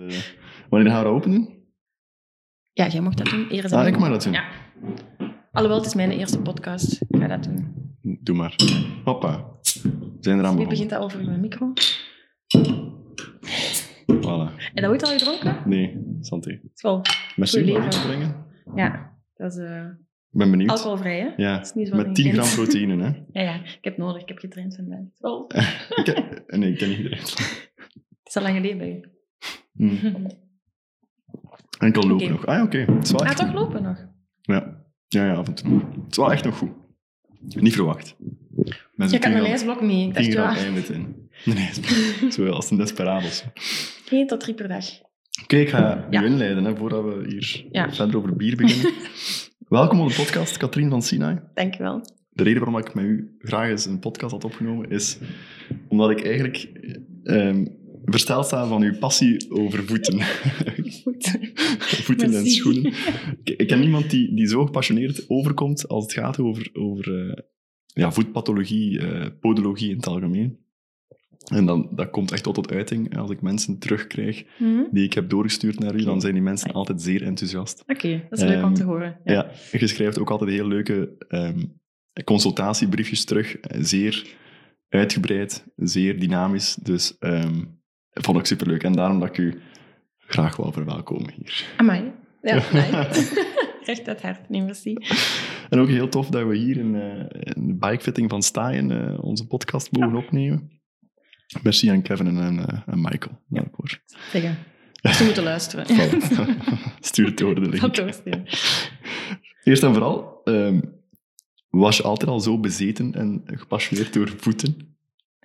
Uh, wanneer gaan we openen? Ja, jij mag dat doen. Eerst ah, ik mag dat doen. Ja. Alhoewel, het is mijn eerste podcast. Ik ga dat doen. Doe maar. Hoppa. Zijn er aan Wie begint dat over mijn micro? Voilà. En dat ooit al gedronken? Nee, santé. School. Merci om te brengen. Ja, dat is... Uh... Ik ben benieuwd. Alcoholvrij, hè? Ja, is niet met 10 gram proteïne, hè? ja, ja, ik heb nodig. Ik heb getraind vandaag. Oh. ik heb, nee, ik heb niet getraind. Het is al lang geleden bij je. Mm. Enkel lopen okay. nog. Ah, oké. Okay. Ah, toch lopen nog? Ja. Ja, ja, af en toe. Het is wel echt nog goed. Niet verwacht. Je kan een lijstblok mee. Ik dacht, ja. in. Een lijstblok. Zo als een desperados. 1 tot 3 per dag. Oké, okay, ik ga ja. u inleiden hè, voordat we hier ja. verder over bier beginnen. Welkom op de podcast, Katrien van Sinai. Dank je wel. De reden waarom ik met u graag eens een podcast had opgenomen is omdat ik eigenlijk um, versteld sta van uw passie over voeten. Voeten, voeten en schoenen. Ik, ken iemand die, die zo gepassioneerd overkomt als het gaat over, over uh, ja, voetpathologie, uh, podologie in het algemeen. En dan, dat komt echt tot tot uiting. Als ik mensen terugkrijg mm -hmm. die ik heb doorgestuurd naar u, dan zijn die mensen altijd zeer enthousiast. Oké, okay, dat is leuk um, om te horen. Ja. ja, je schrijft ook altijd heel leuke um, consultatiebriefjes terug. Zeer uitgebreid, zeer dynamisch. Dus um, vond ik superleuk. En daarom dat ik u graag wil verwelkomen hier. Amai. Ja, nice. Recht uit hart, nee, merci. En ook heel tof dat we hier in, uh, in de bikefitting van Staaien uh, onze podcast mogen oh. opnemen. Merci aan Kevin en, uh, en Michael daarvoor. Zeggen. Ze moeten luisteren. Stuur het door de link. Eerst en vooral, um, was je altijd al zo bezeten en gepassioneerd door voeten?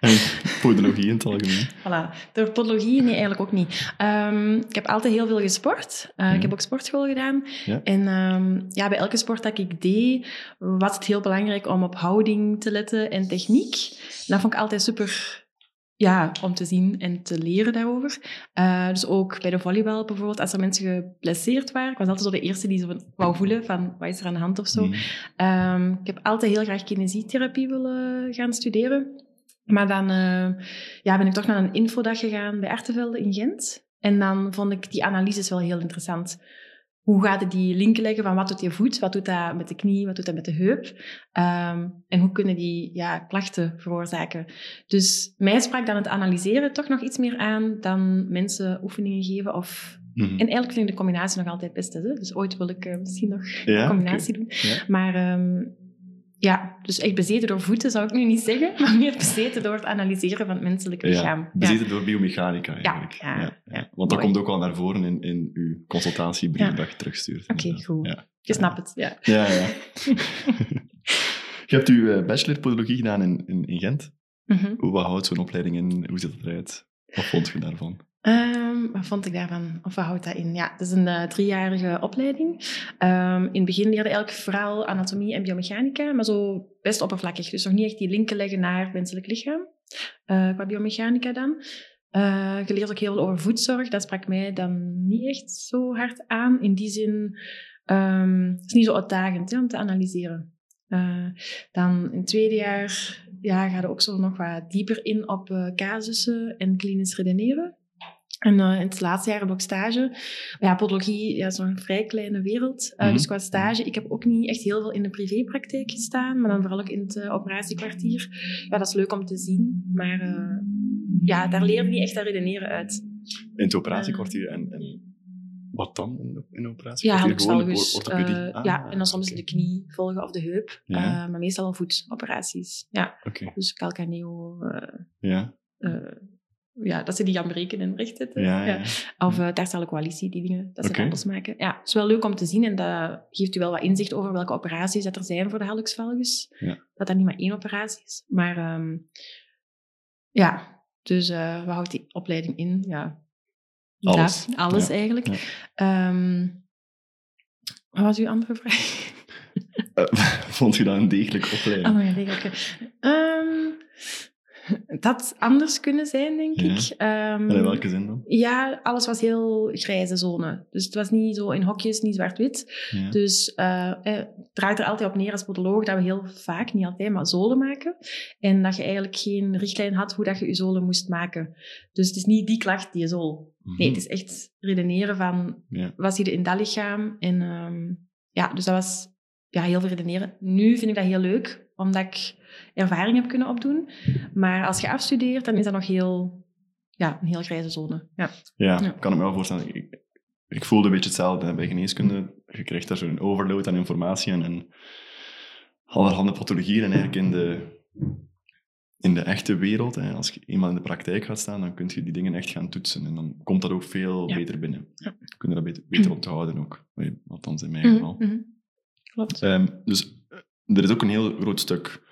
En podologie in het algemeen? Voilà. Door podologie? Nee, eigenlijk ook niet. Um, ik heb altijd heel veel gesport. Uh, ja. Ik heb ook sportschool gedaan. Ja. En um, ja, bij elke sport dat ik deed, was het heel belangrijk om op houding te letten en techniek. En dat vond ik altijd super ja, om te zien en te leren daarover. Uh, dus ook bij de volleybal bijvoorbeeld, als er mensen geblesseerd waren, ik was altijd zo de eerste die zo wou voelen van, wat is er aan de hand of zo. Mm. Um, ik heb altijd heel graag kinesietherapie willen gaan studeren. Maar dan uh, ja, ben ik toch naar een infodag gegaan bij Artevelde in Gent. En dan vond ik die analyses wel heel interessant. Hoe gaat het die linken leggen van wat doet je voet, wat doet dat met de knie, wat doet dat met de heup? Um, en hoe kunnen die ja, klachten veroorzaken? Dus mij sprak dan het analyseren toch nog iets meer aan dan mensen oefeningen geven. Of... Mhm. En eigenlijk vind ik de combinatie nog altijd het beste. Hè? Dus ooit wil ik uh, misschien nog Ja, een combinatie doen. Ja. Maar um, ja, dus echt bezeten door voeten zou ik nu niet zeggen, maar meer bezeten door het analyseren van het menselijke lichaam. Ja, bezeten door biomechanica eigenlijk. Ja, ja, ja. Want dat Mooi. komt ook wel naar voren in, in uw consultatiebrief dat je terugstuurt. Oké, goed. Je snapt het, ja. Ja, ja. je hebt uw eh, bachelor podologie gedaan in, in, in Gent. Hoe wat houdt zo'n opleiding in? Hoe ziet het eruit? Wat vond je daarvan? Ehm, wat vond ik daarvan? Of wat houdt dat in? Ja, het is een eh, driejarige opleiding. Ehm, in het begin leerde ik vooral anatomie en biomechanica, maar zo best oppervlakkig. Dus nog niet echt die linken leggen naar het menselijk lichaam, eh, qua biomechanica dan. Je leert ook heel veel over voetzorg. Dat sprak mij dan niet echt zo hard aan. In die zin, ehm, het is niet zo uitdagend hè, om te analyseren. Dan in het tweede jaar ja, ga je ook zo nog wat dieper in op casussen en klinisch redeneren. En eh, in het laatste jaar heb ik stage. Ja, podologie ja, een vrij kleine wereld. Uh, Mhm. Dus qua stage, ik heb ook niet echt heel veel in de privépraktijk gestaan, maar dan vooral ook in het eh, operatiekwartier. Ja, dat is leuk om te zien, maar eh, ja, daar leer je niet echt dat redeneren uit. In het operatiekwartier en, en wat dan in de, in de Ja, operatiekwartier? hallux Gewoon de valgus. or- orthopedie? eh, Ah, ja, en dan soms oké. de knie volgen of de heup. Ja. eh, maar meestal voetoperaties. Ja, dus calcaneo. eh, ja. Ja, dat ze die gaan breken en rechtzetten. Ja, ja. Of uh, tarsale coalitie, die dingen, dat ze anders maken. Ja, het is wel leuk om te zien en dat geeft u wel wat inzicht over welke operaties dat er zijn voor de hallux valgus. Ja. Dat dat niet maar één operatie is. Maar ehm, ja, dus eh, wat houdt die opleiding in? Ja, Alles. Alles eigenlijk. Ehm, wat was uw andere vraag? Eh, vond je dat een degelijke opleiding? Oh ja, degelijke. Ehm, dat anders kunnen zijn, denk Ja. ik. Ehm, En in welke zin dan? Ja, alles was heel grijze zone. Dus het was niet zo in hokjes, niet zwart-wit. Ja. Dus eh, eh, het draait er altijd op neer als podoloog dat we heel vaak, niet altijd, maar zolen maken. En dat je eigenlijk geen richtlijn had hoe dat je je zolen moest maken. Dus het is niet die klacht die je zool. Nee, het is echt redeneren van Ja. wat zie je in dat lichaam. En ehm, ja, dus dat was ja, heel veel redeneren. Nu vind ik dat heel leuk, omdat ik ervaring heb kunnen opdoen. Maar als je afstudeert, dan is dat nog heel, ja, een heel grijze zone. Ja. Ja, Ja. kan ik me wel voorstellen. Ik, ik voelde een beetje hetzelfde bij geneeskunde. Je krijgt daar zo'n overload aan informatie en, en allerhande pathologieën. En eigenlijk in de, in de echte wereld, hè, als je eenmaal in de praktijk gaat staan, dan kun je die dingen echt gaan toetsen. En dan komt dat ook veel Ja. beter binnen. Ja. Kun je dat beter, beter onthouden ook. Althans in mijn geval. Mhm, mhm. Klopt. Ehm, dus er is ook een heel groot stuk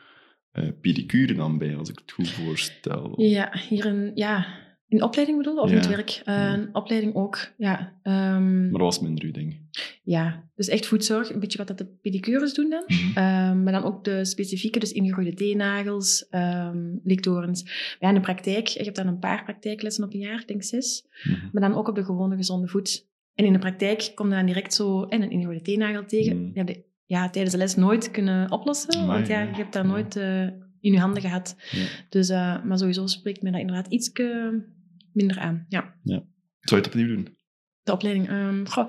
eh, pedicure dan bij, als ik het goed voorstel. Ja, hier een, ja, in opleiding bedoel of in Ja. het werk? Ja. Een opleiding ook, ja. Ehm, Maar dat was minder uw ding. ja, dus echt voedzorg, een beetje wat dat de pedicures doen dan. Mhm. Ehm, maar dan ook de specifieke, dus ingegroeide teennagels, ehm liktorens. Ja, in de praktijk, je hebt dan een paar praktijklessen op een jaar, ik denk zes. Mhm. Maar dan ook op de gewone gezonde voet. En in de praktijk kom je dan direct zo en een ingegroeide teennagel tegen. Mm. Heb je ja, tijdens de les nooit kunnen oplossen, want ja, ja. je hebt Ja. nooit eh, in je handen gehad. Ja. Dus, eh, maar sowieso spreekt me dat inderdaad iets minder aan. Ja, Zou je het opnieuw doen? de opleiding. ehm, goh,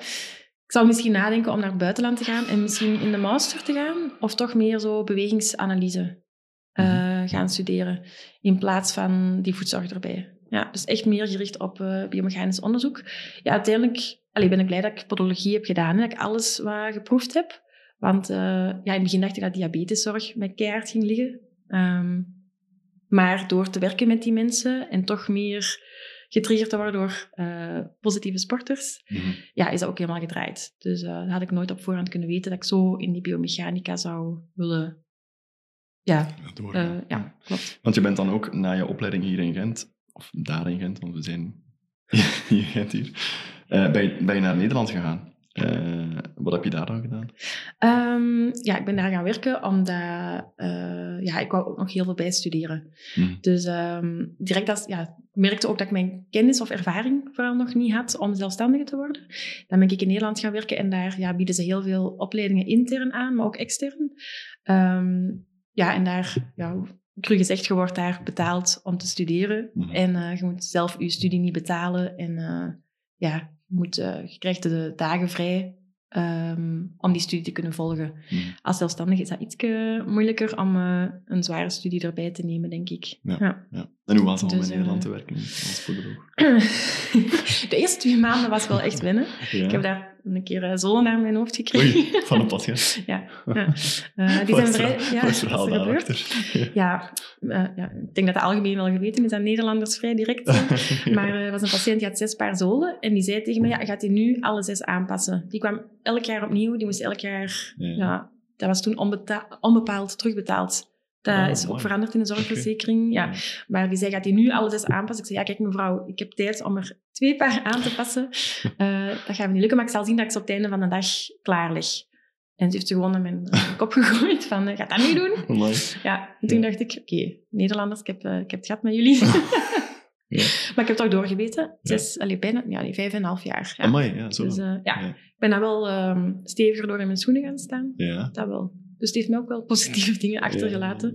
ik zou misschien nadenken om naar het buitenland te gaan en misschien in de master te gaan, of toch meer zo bewegingsanalyse eh, Mhm. gaan studeren, in plaats van die voedzorg erbij. Ja, dus echt meer gericht op biomechanisch onderzoek. Ja, uiteindelijk allee, ben ik blij dat ik podologie heb gedaan, hè, dat ik alles wat geproefd heb. Want eh, ja, in het begin dacht ik dat diabeteszorg mij keihard ging liggen. Ehm, maar door te werken met die mensen en toch meer getriggerd te worden door eh, positieve sporters, Mhm. ja, is dat ook helemaal gedraaid. Dus eh dat had ik nooit op voorhand kunnen weten dat ik zo in die biomechanica zou willen. Ja, Ja, door, ja. ja klopt. Want je bent dan ook na je opleiding hier in Gent, of daar in Gent, want we zijn hier in Gent hier, ben, je, ben je naar Nederland gegaan. Eh, wat heb je daar dan gedaan? Ehm, ja, ik ben daar gaan werken omdat eh, ja, ik wou ook nog heel veel bijstuderen. Mhm. Dus ehm, direct als, ja, ik merkte ook dat ik mijn kennis of ervaring vooral nog niet had om zelfstandige te worden. Dan ben ik in Nederland gaan werken en daar ja, bieden ze heel veel opleidingen intern aan, maar ook extern. Ehm, ja, en daar, ja, cru gezegd, je wordt daar betaald om te studeren. Mhm. En eh, je moet zelf je studie niet betalen. En ja, moet, eh, je krijgt de dagen vrij ehm, om die studie te kunnen volgen. Mhm. Als zelfstandige is dat iets moeilijker om eh, een zware studie erbij te nemen, denk ik. Ja. Ja. En hoe was het om Dus, in Nederland eh, te werken als podoloog? De eerste twee maanden was wel echt wennen. Ja. Ik heb daar een keer eh, zolen naar mijn hoofd gekregen. Oei, van een patiënt. ja. ja. Eh, die Wat zijn vrij... Ja, wat is er verhaal er daarachter? Ja, eh, ja, ik denk dat het algemeen wel geweten is dat Nederlanders vrij direct zijn. Maar eh, er was een patiënt die had zes paar zolen en die zei tegen me, ja, gaat hij nu alle zes aanpassen? Die kwam elk jaar opnieuw, die moest elk jaar... Ja. Dat was toen onbepaald terugbetaald. Dat Oh, is ook veranderd in de zorgverzekering. Ja. Maar die zei, gaat hij nu alle zes aanpassen? Ik zei, ja, kijk mevrouw, ik heb tijd om er twee paar aan te passen. Eh, dat gaat me niet lukken, maar ik zal zien dat ik ze op het einde van de dag klaar leg. En ze heeft ze gewoon in mijn kop gegooid van, eh, ga dat nu doen? Amai. Ja, en toen Ja. dacht ik, oké, Nederlanders, ik heb, eh, ik heb het gehad met jullie. Ja. Maar ik heb toch doorgebeten. Zes, allee, bijna, ja, vijf en een half jaar. Ja. Amai, ja, zo. Dus eh, ja, Ja. ik ben daar wel ehm, steviger door in mijn schoenen gaan staan. Ja. Dat wel. Dus het heeft me ook wel positieve dingen achtergelaten.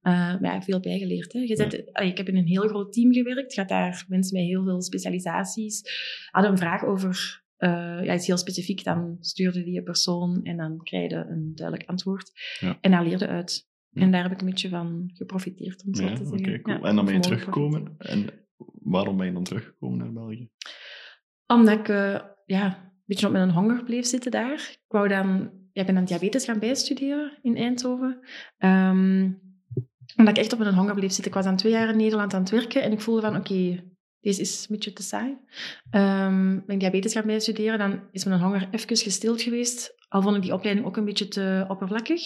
Eh, maar ja, veel bijgeleerd. Hè. Je zet, allee, ik heb in een heel groot team gewerkt. Had daar mensen met heel veel specialisaties. Hadden een vraag over eh, ja, iets heel specifiek. Dan stuurde die een persoon en dan krijg je een duidelijk antwoord. Ja. En daar leerde uit. En daar heb ik een beetje van geprofiteerd, om zo te oké, zeggen. cool. Ja, en dan ben je teruggekomen. En waarom ben je dan teruggekomen naar België? Omdat ik eh, ja, een beetje op mijn honger bleef zitten daar. Ik wou dan, ik ben dan diabetes gaan bijstuderen in Eindhoven. Ehm, omdat ik echt op mijn honger bleef zitten. Ik was dan twee jaar in Nederland aan het werken en ik voelde van, oké, deze is een beetje te saai. Ehm ben ik diabetes gaan bijstuderen, dan is mijn honger even gestild geweest. Al vond ik die opleiding ook een beetje te oppervlakkig.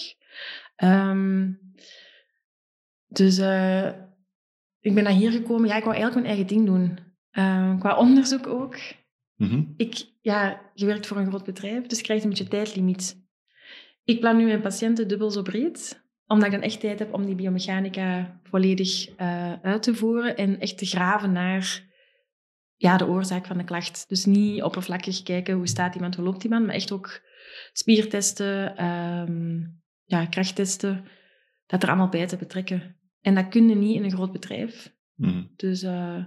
Ehm, dus eh, ik ben dan hier gekomen. Ja, ik wou eigenlijk mijn eigen ding doen. Qua onderzoek ook. Mhm. Ik, ja, je werkt voor een groot bedrijf, dus je krijgt een beetje tijdlimiet. Ik plan nu mijn patiënten dubbel zo breed, omdat ik dan echt tijd heb om die biomechanica volledig eh, uit te voeren en echt te graven naar ja, de oorzaak van de klacht. Dus niet oppervlakkig kijken hoe staat iemand, hoe loopt iemand, maar echt ook spiertesten, ehm, ja, krachttesten, dat er allemaal bij te betrekken. En dat kun je niet in een groot bedrijf. Mhm. Dus eh,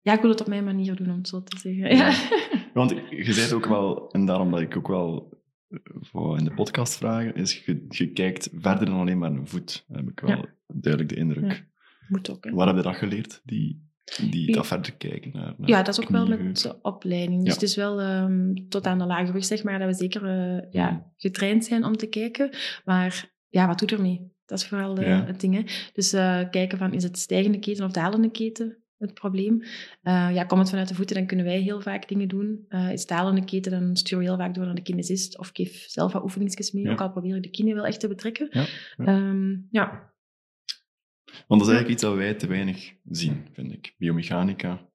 ja, ik wil het op mijn manier doen, om het zo te zeggen. Ja. Want je zei het ook wel, en daarom dat ik ook wel voor in de podcast vragen, is je, je kijkt verder dan alleen maar een voet. heb ik wel duidelijk de indruk. Ja. Moet ook, hè. Waar heb je dat geleerd? Die, die, dat verder kijken naar, naar Ja, dat is ook wel met de opleiding. Dus Ja. het is wel ehm, tot aan de lage rug, zeg maar, dat we zeker eh, ja, getraind zijn om te kijken. Maar ja, wat doet ermee? Dat is vooral eh, het ding. Hè. Dus eh, kijken van, is het stijgende keten of dalende keten het probleem? Eh, ja, komt het vanuit de voeten, dan kunnen wij heel vaak dingen doen. Eh, is het dalende keten, dan sturen we heel vaak door naar de kinesist. Of geef zelf wat oefeningsjes mee, Ja. ook al probeer ik de kine wel echt te betrekken. Ja, ja. Ehm, ja. Want dat is eigenlijk iets dat wij te weinig zien, vind ik. Biomechanica.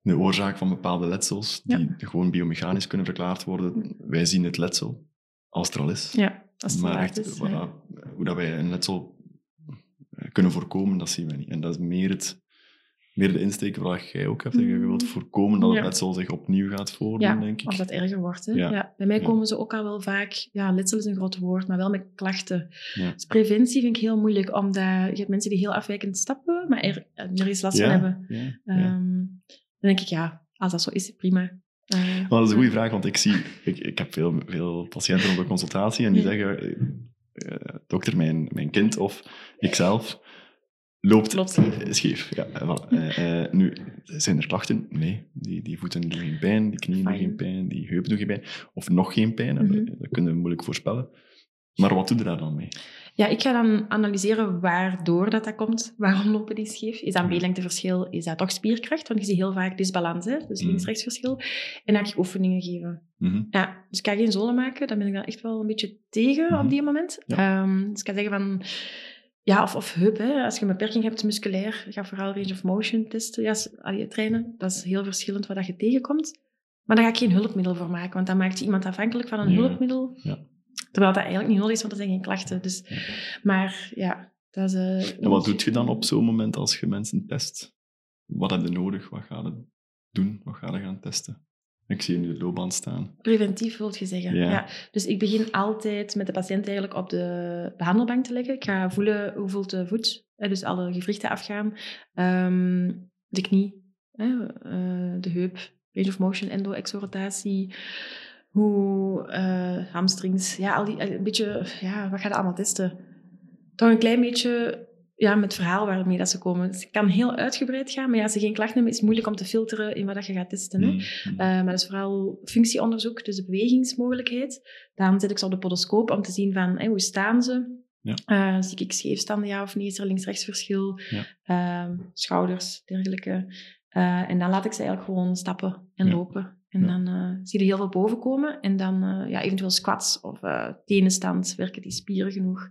De oorzaak van bepaalde letsels, die gewoon biomechanisch kunnen verklaard worden. Wij zien het letsel als het er al is. ja, dat is te maar echt, is, dat- hoe dat wij een letsel eh, kunnen voorkomen, dat zien we niet. En dat is meer, het, meer de insteek waar jij ook hebt. Je wilt voorkomen dat het Ja. letsel zich opnieuw gaat voordoen, Ja, denk ik. Of dat erger wordt. Hè? Ja. Ja. Bij mij komen ze ook al wel vaak, ja, letsel is een groot woord, maar wel met klachten. Dus preventie vind ik heel moeilijk, omdat je hebt mensen die heel afwijkend stappen, maar er nergens last ja, van hebben. Ehm, dan denk ik, ja, als dat zo is, prima. Eh, Maar dat is een goede vraag, want ik zie... Ik, ik heb veel, veel patiënten op de consultatie en die zeggen... eh, eh, dokter, mijn, mijn kind of ikzelf loopt scheef. eh, scheef. Ja, eh, voilà. Eh, nu, zijn er klachten? Nee. Die, die voeten doen geen pijn, die knieën doen geen pijn, die heupen doen geen pijn. Of nog geen pijn, Mhm. dat, kunnen we moeilijk voorspellen. Maar wat doe je daar dan mee? Ja, ik ga dan analyseren waardoor dat, dat komt. Waarom lopen die scheef? Is dat een Mhm. B-lengteverschil? Is dat toch spierkracht? Want je ziet heel vaak disbalans, hè? dus Mhm. links-rechtsverschil. En dan ga ik oefeningen geven. Ja, dus ik ga geen zolen maken. Daar ben ik dan echt wel een beetje tegen op die moment. Ehm, dus ik ga zeggen van... Ja, of, of. Hè. Als je een beperking hebt musculair, ga vooral range of motion testen. Ja, allee, trainen. Dat is heel verschillend wat dat je tegenkomt. Maar daar ga ik geen hulpmiddel voor maken. Want dan maakt je iemand afhankelijk van een Ja. hulpmiddel. Ja. Terwijl dat eigenlijk niet nodig is, want er zijn geen klachten. Dus, maar ja, dat is... eh, En wat doe je dan op zo'n moment als je mensen test? Wat heb je nodig? Wat ga je doen? Wat ga je gaan testen? Ik zie je nu de loopbaan staan. Preventief wil je zeggen. Ja. Ja. Dus ik begin altijd met de patiënt eigenlijk op de behandelbank te leggen. Ik ga voelen hoe voelt de voet, dus alle gewrichten afgaan. Ehm, de knie, eh, de heup, range of motion, endo-exorotatie. Hoe eh, hamstrings, ja, al die, een beetje, ja, wat ga je allemaal testen? Toch een klein beetje ja, met het verhaal waarmee dat ze komen. Dus het kan heel uitgebreid gaan, maar ja, als ze geen klachten hebben, is het moeilijk om te filteren in wat dat je gaat testen. Hè? Mhm. Uh, maar dat is vooral functieonderzoek, dus de bewegingsmogelijkheid. Dan zet ik ze op de podoscoop om te zien van hey, hoe staan ze. Ja. Uh, zie ik scheef staan, ja of nee? Is er links-rechts verschil? Ja. Uh, schouders, dergelijke. Uh, en dan laat ik ze eigenlijk gewoon stappen en Ja. lopen. En dan zie je heel veel boven komen. En dan ja, eventueel squats of tenenstand. Werken die spieren genoeg?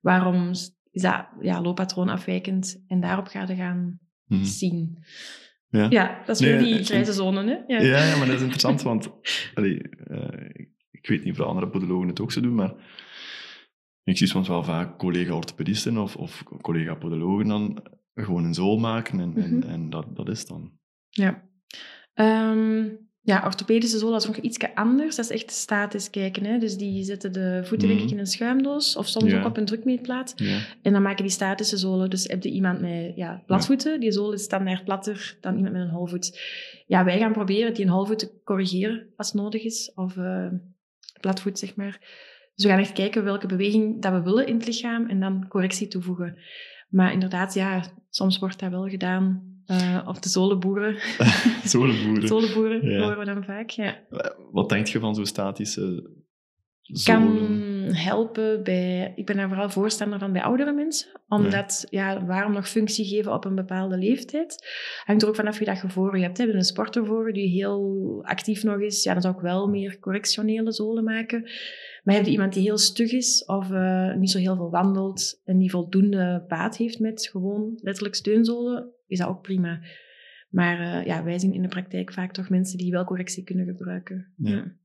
Waarom is dat ja, looppatroon afwijkend? En daarop ga je gaan Mhm. zien. Ja. Ja, dat is Nee, weer die en- grijze zone, hè? Ja. Ja, ja, maar dat is interessant, want allee, eh, ik weet niet of de andere podologen het ook zo doen, maar ik zie soms wel vaak collega-orthopedisten of, of collega-podologen dan gewoon een zool maken en, en, Mhm. en dat, dat is dan. Ja. Ehm, ja, orthopedische zolen is nog iets anders. Dat is echt statisch kijken. Hè? Dus die zetten de voeten Mhm. in een schuimdoos of soms Ja. ook op een drukmeetplaat. Ja. En dan maken die statische zolen. Dus heb je iemand met ja, platvoeten, die zool is standaard platter dan iemand met een holvoet. Ja, wij gaan proberen die een holvoet te corrigeren als nodig is. Of eh, platvoet, zeg maar. Dus we gaan echt kijken welke beweging dat we willen in het lichaam en dan correctie toevoegen. Maar inderdaad, ja, soms wordt dat wel gedaan eh, op de zolenboeren. Zolenboeren. Zolenboeren Ja. horen we dan vaak, ja. Wat denk je van zo'n statische kan zolen? helpen bij... Ik ben daar vooral voorstander van bij oudere mensen. Omdat, ja, waarom nog functie geven op een bepaalde leeftijd? Hangt er ook vanaf wie dat je voor je hebt. Heb je een sporter voor die heel actief nog is? Ja, dan zou ik wel meer correctionele zolen maken. Maar heb je iemand die heel stug is of eh, niet zo heel veel wandelt en die voldoende baat heeft met gewoon letterlijk steunzolen, is dat ook prima. Maar eh, ja, wij zien in de praktijk vaak toch mensen die wel correctie kunnen gebruiken. Ja.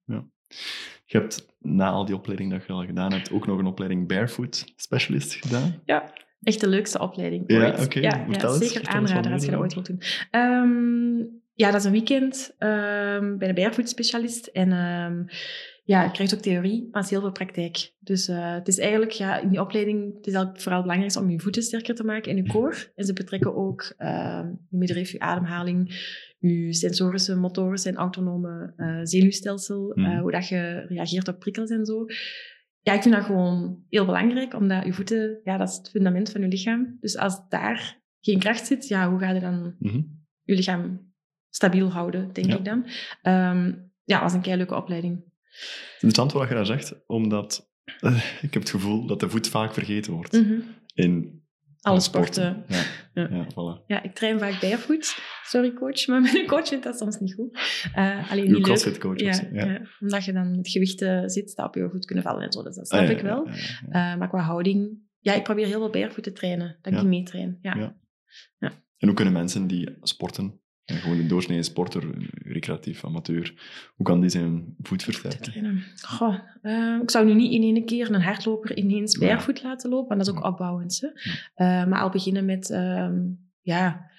Je hebt na al die opleiding dat je al gedaan hebt, ook nog een opleiding Barefoot Specialist gedaan. Ja, echt de leukste opleiding Ja, ooit. oké. Ja, Vertel ja, zeker eens aanraden als je dat ooit wilt doen. Ehm, ja, dat is een weekend ehm, bij de Barefoot specialist. En ehm, ja, je krijgt ook theorie, maar het is heel veel praktijk. Dus uh, het is eigenlijk, ja, in die opleiding, het is eigenlijk vooral belangrijk om je voeten sterker te maken en je koor. En ze betrekken ook uh, je middenrif, je ademhaling, je sensorische, motorische en autonome uh, zenuwstelsel, mm. hoe dat je reageert op prikkels en zo. Ja, ik vind dat gewoon heel belangrijk, omdat je voeten, ja, dat is het fundament van je lichaam. Dus als daar geen kracht zit, ja, hoe ga je dan Mhm. je lichaam stabiel houden, denk Ja. ik dan. Ehm ja, dat was een kei leuke opleiding. Interessant wat je daar zegt, omdat eh, ik heb het gevoel dat de voet vaak vergeten wordt Mhm. in Alle sporten. Ja, Ja. ja. voilà. Ja, ik train vaak barefoot. Sorry, coach, maar mijn coach vindt dat soms niet goed. Eh, alleen Uw niet leuk. crossfit coach Ja, omdat je dan met gewichten zit dat op je voet kunnen vallen en zo. Dus dat snap Ah, ik wel. Eh, maar qua houding... Ja, ik probeer heel veel barefoot te trainen. Dat ik die meetrain. Ja. Ja. En hoe kunnen mensen die sporten, en gewoon een doorsnee sporter, recreatief amateur, hoe kan die zijn voet Te versterken? Goh, eh, ik zou nu niet in één keer een hardloper ineens Ja. barefoot laten lopen, want dat is ook opbouwend. Hè. Eh, maar al beginnen met ehm, ja,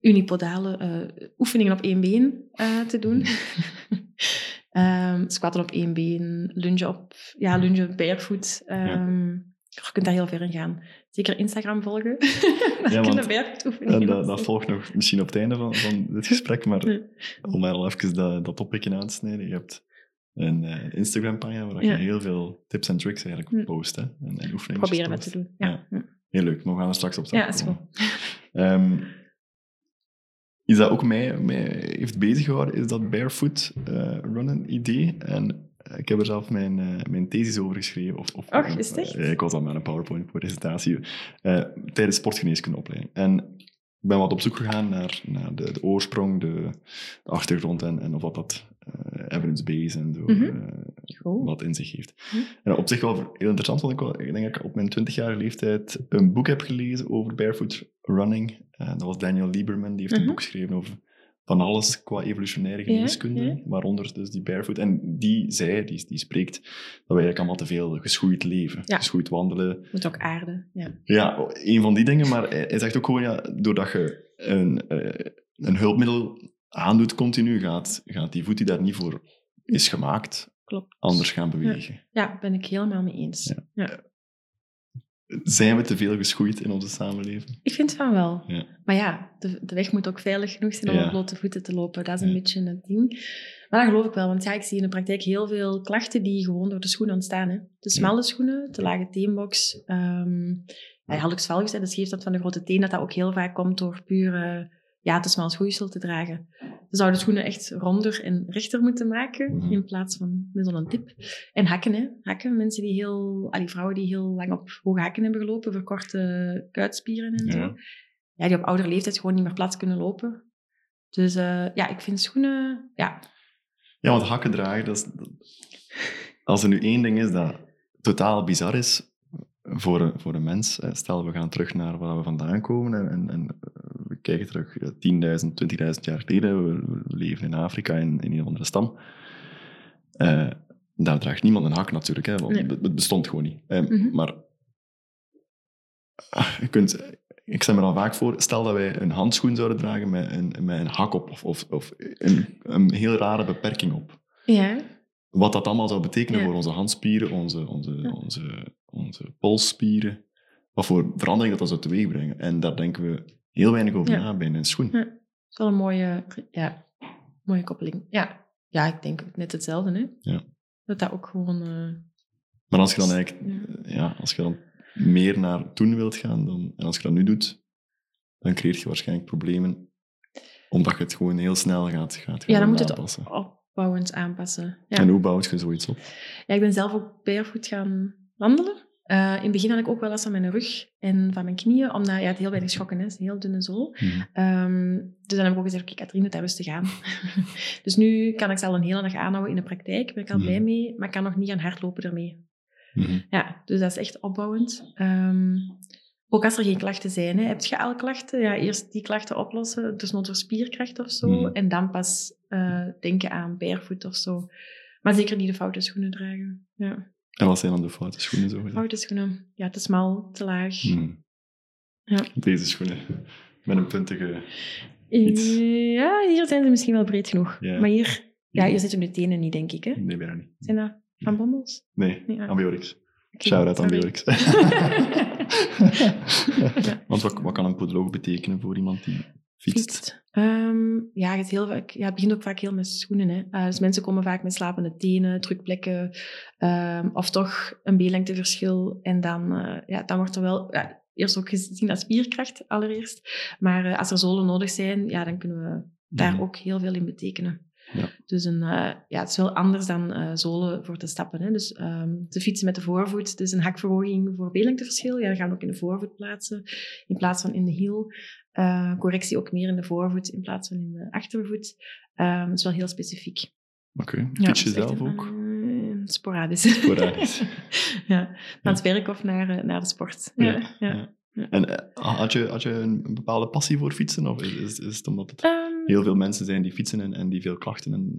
unipodale eh, oefeningen op één been eh, te doen. Ehm, squatten op één been, lunge op, ja, lunge barefoot. Ehm, Je kunt daar heel ver in gaan. Zeker Instagram volgen. Ja, kun je want- barefoot oefeningen En dat, dat volgt nog misschien op het einde van, van dit gesprek, maar om maar al even dat, dat topicje aan te snijden. Je hebt een eh, Instagram-pagina waar Ja. je heel veel tips en tricks eigenlijk Hm. post. Hè? En, en oefeningen Proberen dat te doen. Ja. Ja. Heel leuk, maar we gaan er straks op Ja, is goed. Ehm, dat ook mij, mij heeft bezig gehouden, is dat barefoot eh, runnen idee. En ik heb er zelf mijn, eh, mijn thesis over geschreven. Of, of, Och, is het eh, ik was al met een PowerPoint-presentatie eh, tijdens sportgeneeskundeopleiding. En ik ben wat op zoek gegaan naar, naar de, de oorsprong, de, de achtergrond en, en of wat dat eh, evidence-based en zo, Mhm. eh, wat in zich heeft. Hm. En op zich wel heel interessant, want ik, wel- ik denk dat ik op mijn 20-jarige leeftijd een boek heb gelezen over barefoot running. Dat was Daniel Lieberman, die heeft Mhm. een boek geschreven over van alles qua evolutionaire geneeskunde, ja. waaronder dus die barefoot. En die zei, die, die spreekt, dat we eigenlijk allemaal te veel geschoeid leven, Ja. geschoeid wandelen. Moet ook aarde. Ja. Ja, een van die dingen, maar hij hij zegt ook gewoon, ja, doordat je een, eh, een hulpmiddel aandoet continu, gaat, gaat die voet die daar niet voor is gemaakt, Klopt. anders gaan bewegen. Ja, ben ik helemaal mee eens. Ja. Zijn we te veel geschoeid in onze samenleving? Ik vind van wel. Ja. Maar ja, de, de weg moet ook veilig genoeg zijn om Ja. op blote voeten te lopen. Dat is een Ja. beetje het ding. Maar dat geloof ik wel, want ja, ik zie in de praktijk heel veel klachten die gewoon door de schoenen ontstaan. Hè. De smalle schoenen, de lage teenbox, ehm ja, hallux valgus, hè, de scheefstand van de grote teen, dat dat ook heel vaak komt door puur eh, ja, te smal schoeisel te dragen. Ze zouden de schoenen echt ronder en rechter moeten maken, Mhm. in plaats van met zo'n tip. En hakken, hè. Hakken, mensen die heel... Allee, vrouwen die heel lang op hoge hakken hebben gelopen, verkorte kuitspieren en zo Ja. ja, die op oudere leeftijd gewoon niet meer plat kunnen lopen. Dus eh, ja, ik vind schoenen... Ja, Ja, want hakken dragen, dat is, dat- als er nu één ding is dat totaal bizar is voor een, voor een mens, stel we gaan terug naar waar we vandaan komen en, en, we kijken terug ja, 10.000, 20.000 jaar geleden, we, we leven in Afrika in, in een of andere stam. Eh, daar draagt niemand een hak natuurlijk, hè, want Nee. het, het bestond gewoon niet. Mhm. Maar ah, je kunt, ik stel me dan vaak voor, stel dat wij een handschoen zouden dragen met een, met een hak op, of, of, of een, een heel rare beperking op ja, wat dat allemaal zou betekenen Ja. voor onze handspieren, onze, onze, Ja. onze, onze polsspieren. Wat voor verandering dat dat zou teweegbrengen. En daar denken we heel weinig over Ja. na bij een schoen. Ja. dat is wel een mooie, ja, mooie koppeling. Ja. ja, ik denk net hetzelfde. Hè? Ja. Dat dat ook gewoon... eh, Maar als je dan eigenlijk, ja, als je dan meer naar toen wilt gaan, dan, en als je dat nu doet, dan creëer je waarschijnlijk problemen. Omdat je het gewoon heel snel gaat, gaat ja, dan moet het aanpassen. opbouwend aanpassen. Ja. En hoe bouwt je zoiets op? Ja, ik ben zelf ook barefoot gaan wandelen. Eh, in het begin had ik ook wel last van mijn rug en van mijn knieën, omdat ja, het heel weinig schokken is. Een heel dunne zool. Mhm. Ehm, dus dan heb ik ook gezegd, oké, Katrien, het rustig aan. dus nu kan ik ze al een hele dag aanhouden in de praktijk. Daar ben ik al Mhm. blij mee, maar ik kan nog niet gaan hardlopen ermee. Mhm. Ja, dus dat is echt opbouwend. Ehm, ook als er geen klachten zijn. Hè. Heb je al klachten? Ja, eerst die klachten oplossen, dus nood voor spierkracht of zo. Mhm. En dan pas eh, denken aan barefoot of zo. Maar zeker niet de foute schoenen dragen. Ja. En wat zijn dan de foute schoenen? Zo? Foute schoenen. Ja, te smal, te laag. Mhm. Ja. Deze schoenen. Met een puntige... Iets. Ja, hier zijn ze misschien wel breed genoeg. Maar hier, Ja, je zit op de tenen niet, denk ik. Hè? Nee, bijna niet. Zijn dat van Bommels? Nee, Ja. Ambiorix. Oké, Shout-out. Ambiorix. Want wat, wat kan een podoloog betekenen voor iemand die fietst? Fietst. Ehm, ja, het, heel vaak, ja, het begint ook vaak heel met schoenen. Hè. Eh, dus mensen komen vaak met slapende tenen, drukplekken, ehm, of toch een B-lengteverschil. En dan, eh, ja, dan wordt er wel ja, eerst ook gezien als spierkracht, allereerst. Maar eh, als er zolen nodig zijn, ja, dan kunnen we daar ook heel veel in betekenen. Ja. Dus een, ja, het is wel anders dan zolen voor te stappen. Hè. Dus ehm, te fietsen met de voorvoet, dus een hakverhoging voor B-lengteverschil. Ja, dan gaan we ook in de voorvoet plaatsen, in plaats van in de hiel. Eh, correctie ook meer in de voorvoet in plaats van in de achtervoet. Dat is wel heel specifiek. Oké, Ja, fiets je zelf een- ook? eh, sporadisch. Sporadisch. ja, naar het werk of naar, eh, naar de sport. Ja, Ja, ja. En eh, had je, had je een bepaalde passie voor fietsen? Of is, het omdat het Ehm, heel veel mensen zijn die fietsen en, en die veel klachten en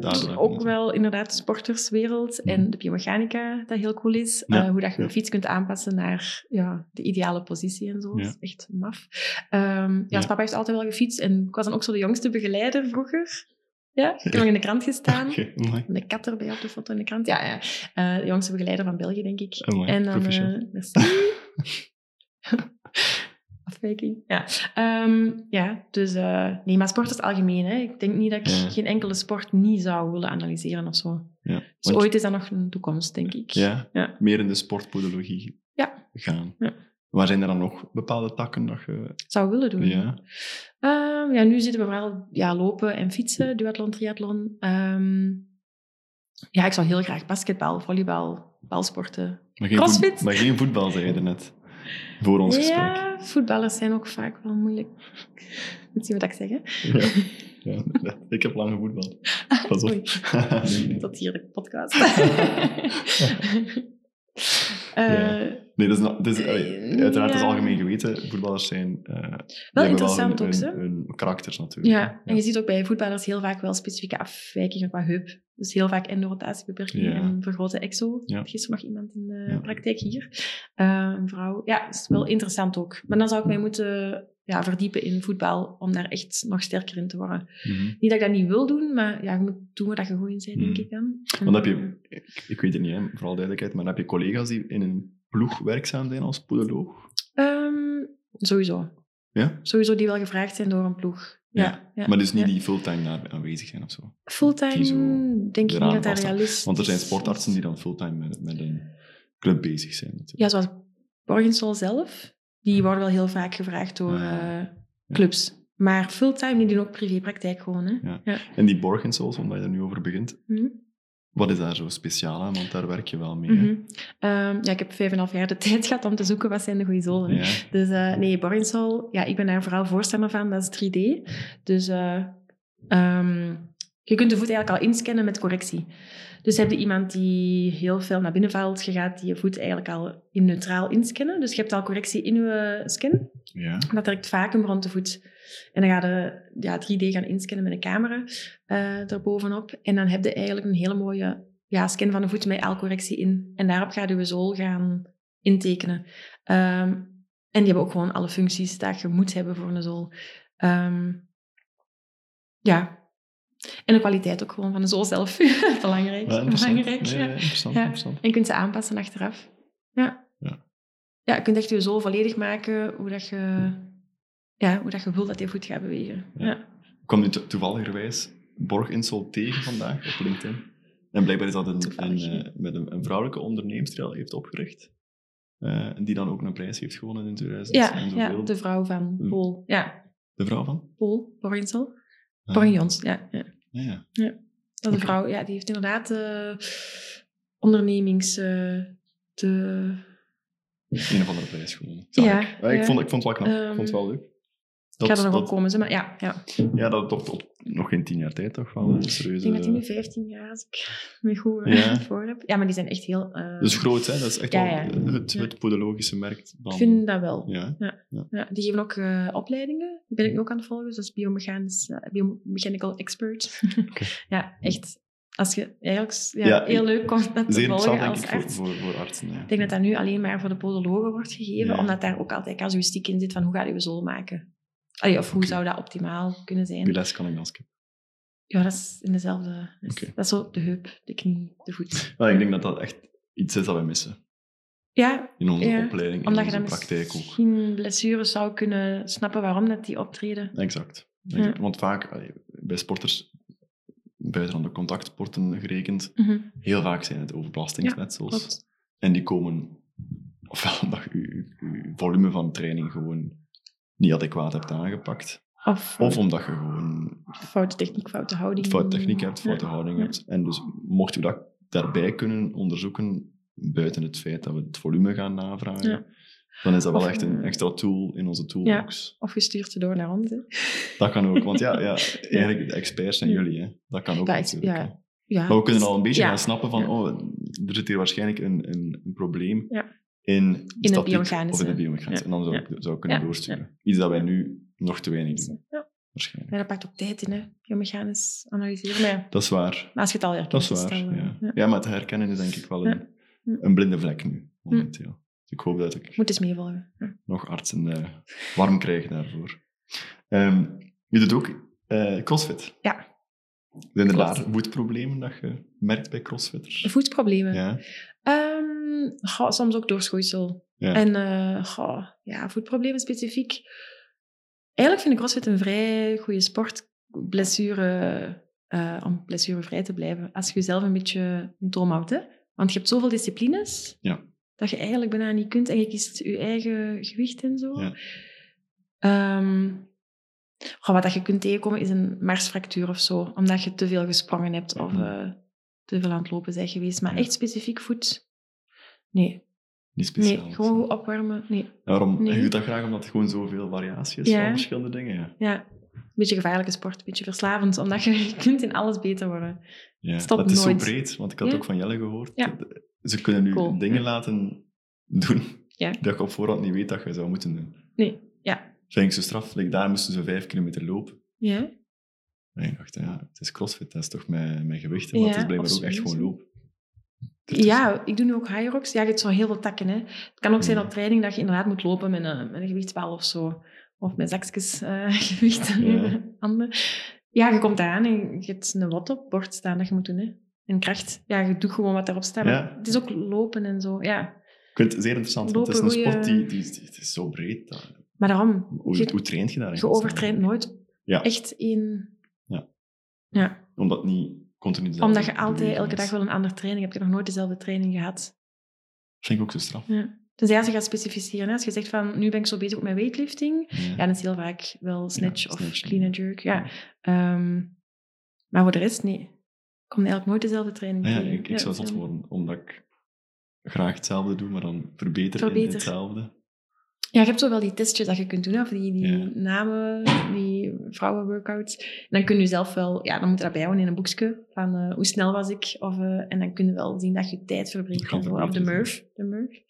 daardoor... ook wel inderdaad de sporterswereld Mhm. en de biomechanica, dat heel cool is. Ja, Eh, hoe dat je een fiets kunt aanpassen naar ja, de ideale positie en zo. Dat is echt maf. Ehm, ja, Ja. papa heeft altijd wel gefietst en ik was dan ook zo de jongste begeleider vroeger. Ja, ik heb nog in de krant gestaan. Oké, amai. De kat erbij op de foto in de krant. Ja, ja. Eh, de jongste begeleider van België, denk ik. Amai, en dan... merci. Afwijking. Ja, Ehm, ja dus... eh, nee, maar sport is het algemeen. Hè. Ik denk niet dat ik Ja. geen enkele sport niet zou willen analyseren of zo. Ja. Dus ooit is dat nog een toekomst, denk ik. Ja, Ja. meer in de sportpodologie Ja. gaan. Ja. Waar zijn er dan nog bepaalde takken dat je... Zou willen doen. Ja, Ehm, ja, nu zitten we vooral ja, lopen en fietsen, duathlon, triathlon. Ehm, ja, ik zou heel graag basketbal, volleybal, balsporten. maar geen, Crossfit? voet- maar geen voetbal, zei je net. Voor ons gesprek. Ja, voetballers zijn ook vaak wel moeilijk. Moet zien wat ik zeg, hè? Ja. Ik heb lang gevoetbald. Pas op. Oei. nee, nee. Tot hier de podcast. Eh, Nee, dat is, dat is, Eh, uiteraard is ja. algemeen geweten. Voetballers zijn... die Wel interessant hun, ook, hun, hun karakters natuurlijk. ja, en je ziet ook bij voetballers heel vaak wel specifieke afwijkingen qua heup. Dus heel vaak endorotatiebeperking Ja. en vergrote exo. Gisteren nog iemand in de praktijk hier. Een vrouw. Ja, dat is wel interessant ook. Maar dan zou ik mij moeten ja, verdiepen in voetbal om daar echt nog sterker in te worden. Mhm. Niet dat ik dat niet wil doen, maar ja, je moet doen waar dat je goed in bent, denk Mhm. ik dan. Want heb je, ik, ik weet het niet, hè, vooral duidelijkheid, maar heb je collega's die in een ploeg werkzaam zijn als podoloog? Ehm, sowieso. Ja? Sowieso die wel gevraagd zijn door een ploeg. Ja, Ja, ja, Maar dus niet ja. die fulltime aanwezig zijn of zo? Fulltime denk ik niet dat dat realistisch Want er zijn sportartsen die dan fulltime met, met een club bezig zijn. Natuurlijk. Ja, zoals Borgensol zelf. Die worden wel heel vaak gevraagd door eh, clubs. Maar fulltime, die doen ook privépraktijk gewoon. Hè. Ja. En die Borgensouls, omdat je er nu over begint, Mhm. wat is daar zo speciaal aan? Want daar werk je wel mee. Mhm. Ehm, ja, ik heb vijf en half jaar de tijd gehad om te zoeken wat zijn de goede zolen. Ja. Dus eh, nee, Borgensol, ja, ik ben daar vooral voorstander van. Dat is 3D. Dus eh, ehm, je kunt de voet eigenlijk al inscannen met correctie. Dus heb je iemand die heel veel naar binnen valt, je gaat die voet eigenlijk al in neutraal inscannen. Dus je hebt al correctie in je scan. Ja. Dat werkt vacuüm rond de voet. En dan ga je ja, 3D gaan inscannen met een camera eh erbovenop. En dan heb je eigenlijk een hele mooie ja, scan van de voet met aalcorrectie in. En daarop ga je je zool gaan intekenen. Ehm, en die hebben ook gewoon alle functies dat je moet hebben voor een zool. Ehm, ja. En de kwaliteit ook gewoon van de zool zelf. Belangrijk. Ja, interessant. Belangrijk, Ja, interessant, Ja. interessant. En je kunt ze aanpassen achteraf. Ja. Ja. Ja, je kunt echt je zool volledig maken hoe dat je, ja, hoe dat je wil dat je voet gaat bewegen. Ja. Ik kwam nu to- toevalligerwijs Borg Insol tegen vandaag op LinkedIn. En blijkbaar is dat een, een, eh, met een, een vrouwelijke onderneemster die dat heeft opgericht. En die dan ook een prijs heeft gewonnen in 2000 Ja, en ja, de vrouw van Hm. Paul. Ja, De vrouw van? Paul Borgensel. Borgenjons, ja, ja. Ja, ja. Dat een vrouw, ja, die heeft inderdaad eh ondernemings... eh, de, Een of andere prijs gewonnen. Ja, ik. Ja, ik, vond, ik vond het wel knap. ik Ehm, vond het wel leuk. Ik ga er nog dat, op komen, ze, maar ja, ja. Ja, dat op, op nog geen tien jaar tijd toch wel een Ik denk dat die nu 15 jaar, als ik me goed eh, Ja. voor heb. Ja, maar die zijn echt heel... eh, Dus groot, hè? Dat is echt Ja, wel het, podologische merk. Van, ik vind dat wel. Ja. Ja, die geven ook eh, opleidingen. Die ben ik nu ook aan het volgen. Dus dat is biomechanisch, eh, biomechanical expert. Ja, echt. Als je eigenlijk ja, Ja, heel leuk komt dat te volgen als ik, voor, arts. voor, voor artsen. Ja. Ik denk dat dat nu alleen maar voor de podologen wordt gegeven, Ja. omdat daar ook altijd casuïstiek in zit van hoe ga je je zool maken. Allee, of hoe zou dat optimaal kunnen zijn. Les kan ik dan skippen. Ja, dat is in dezelfde... dus. Dat is zo de heup, de knie, de voet. Ik denk dat dat echt iets is dat we missen. Ja, In onze Ja, opleiding, in omdat je onze praktijk ook. misschien blessures zou kunnen snappen waarom dat die optreden. Exact. Ja. Want vaak, allee, bij sporters, buiten aan de contactsporten gerekend, Mhm, heel vaak zijn het overbelastingsletsels. klopt. en die komen, ofwel omdat je je- je volume van training gewoon niet adequaat hebt aangepakt, Of, of omdat je gewoon foute techniek, foute houding. fout techniek hebt, foute Ja. houding Ja. hebt. En dus mocht u dat daarbij kunnen onderzoeken, buiten het feit dat we het volume gaan navragen, Ja. dan is dat wel Of, echt een eh, extra tool in onze toolbox. Of je stuurt ze door naar ons. Hè. Dat kan ook, want ja, ja eigenlijk de experts zijn Ja. jullie. Hè. Dat kan ook Dat natuurlijk. ja. Ja, Maar we kunnen al een beetje ja. gaan snappen van, Ja. oh, er zit hier waarschijnlijk een, een, een probleem In, statiek biomechanische. Of in de biomechanische. En dan zou, ik, zou kunnen doorsturen. Iets dat wij nu nog te weinig doen, Ja. waarschijnlijk. Ja, dat pakt ook tijd in, hè. Biomechanisch analyseren. Maar, ja, Dat is waar. maar als je het al herkent, Dat is waar, eh, ja. ja. Maar het herkennen is denk ik wel een, een blinde vlek nu, momenteel. Dus ik hoop dat ik Moet eens meevolgen. Nog artsen eh, warm krijg daarvoor. Ehm, je doet ook eh, crossfit. Ja. Zijn er daar voetproblemen dat je merkt bij crossfitters? Voetproblemen. Ja. Goh, soms ook doorschoeisel. Ja. En goh, ja, voetproblemen specifiek. Eigenlijk vind ik CrossFit een vrij goede sport. Blessure, eh, om blessurevrij te blijven. Als je jezelf een beetje in toom houdt. Hè? Want je hebt zoveel disciplines Ja. dat je eigenlijk bijna niet kunt. En je kiest je eigen gewicht en zo. Ja. Ehm, wat dat je kunt tegenkomen is een marsfractuur of zo. Omdat je te veel gesprongen hebt of Mhm. eh, te veel aan het lopen bent geweest. Maar echt specifiek voet? Nee. Niet speciaal. Nee, gewoon goed opwarmen. Nee. Waarom? Nee. Je doet dat graag omdat het gewoon zoveel variatie is Ja. van verschillende dingen. Ja. Ja, een beetje gevaarlijke sport, een beetje verslavend, omdat je, je kunt in alles beter worden. Ja. Stop dat is nooit. zo breed, want ik had Ja. ook van Jelle gehoord. Ja. Ze kunnen nu Cool. dingen laten doen Ja. dat je op voorhand niet weet dat je zou moeten doen. Nee, ja. Vind ik zo straf. Like, daar moesten ze vijf kilometer lopen. Ja, En ik dacht, ja, het is crossfit, dat is toch met, met gewichten, maar het is blijkbaar ook echt gewoon lopen. Dus ja ik doe nu ook high rocks. Ja, je hebt zo heel veel takken. Hè. Het kan ook zijn Ja. op training dat je inderdaad moet lopen met een, met een gewichtsbal of zo. Of met zakjes eh, gewicht. Ja. Handen. Ja, je komt aan en je hebt een wat op bord staan dat je moet doen. Hè. En kracht. Ja, je doet gewoon wat daarop staat. Ja. het is ook lopen en zo. Ja. Ik vind het zeer interessant, want het is een sport die, die, is zo breed. Dat, Maar daarom, hoe, je, hoe traint je daarin? je overtraint nooit Ja. echt in... Ja. Ja. Omdat niet continu dezelfde Omdat je altijd elke dag wel een andere training hebt. Je hebt nog nooit dezelfde training gehad. Vind ik ook zo straf. Ja. Dus als je gaat specificeren, als je zegt van nu ben ik zo bezig met mijn weightlifting, Ja. ja, dan is heel vaak wel snatch of snatch. clean and jerk. Ja. Ehm, maar voor de rest, nee. Ik kom eigenlijk nooit dezelfde training ja, ik, ik zou is- worden, omdat ik graag hetzelfde doe, maar dan verbeter, in Verbeter. hetzelfde. Ja, je hebt zo wel die testjes dat je kunt doen, of die, die Ja. namen, die vrouwenworkouts. En dan kun je zelf wel, ja, dan moet je dat bijhouden in een boekje van eh, hoe snel was ik. Of, eh, en dan kun je wel zien dat je tijd verbreekt. Kan zo. Of de. Murph. De Murph.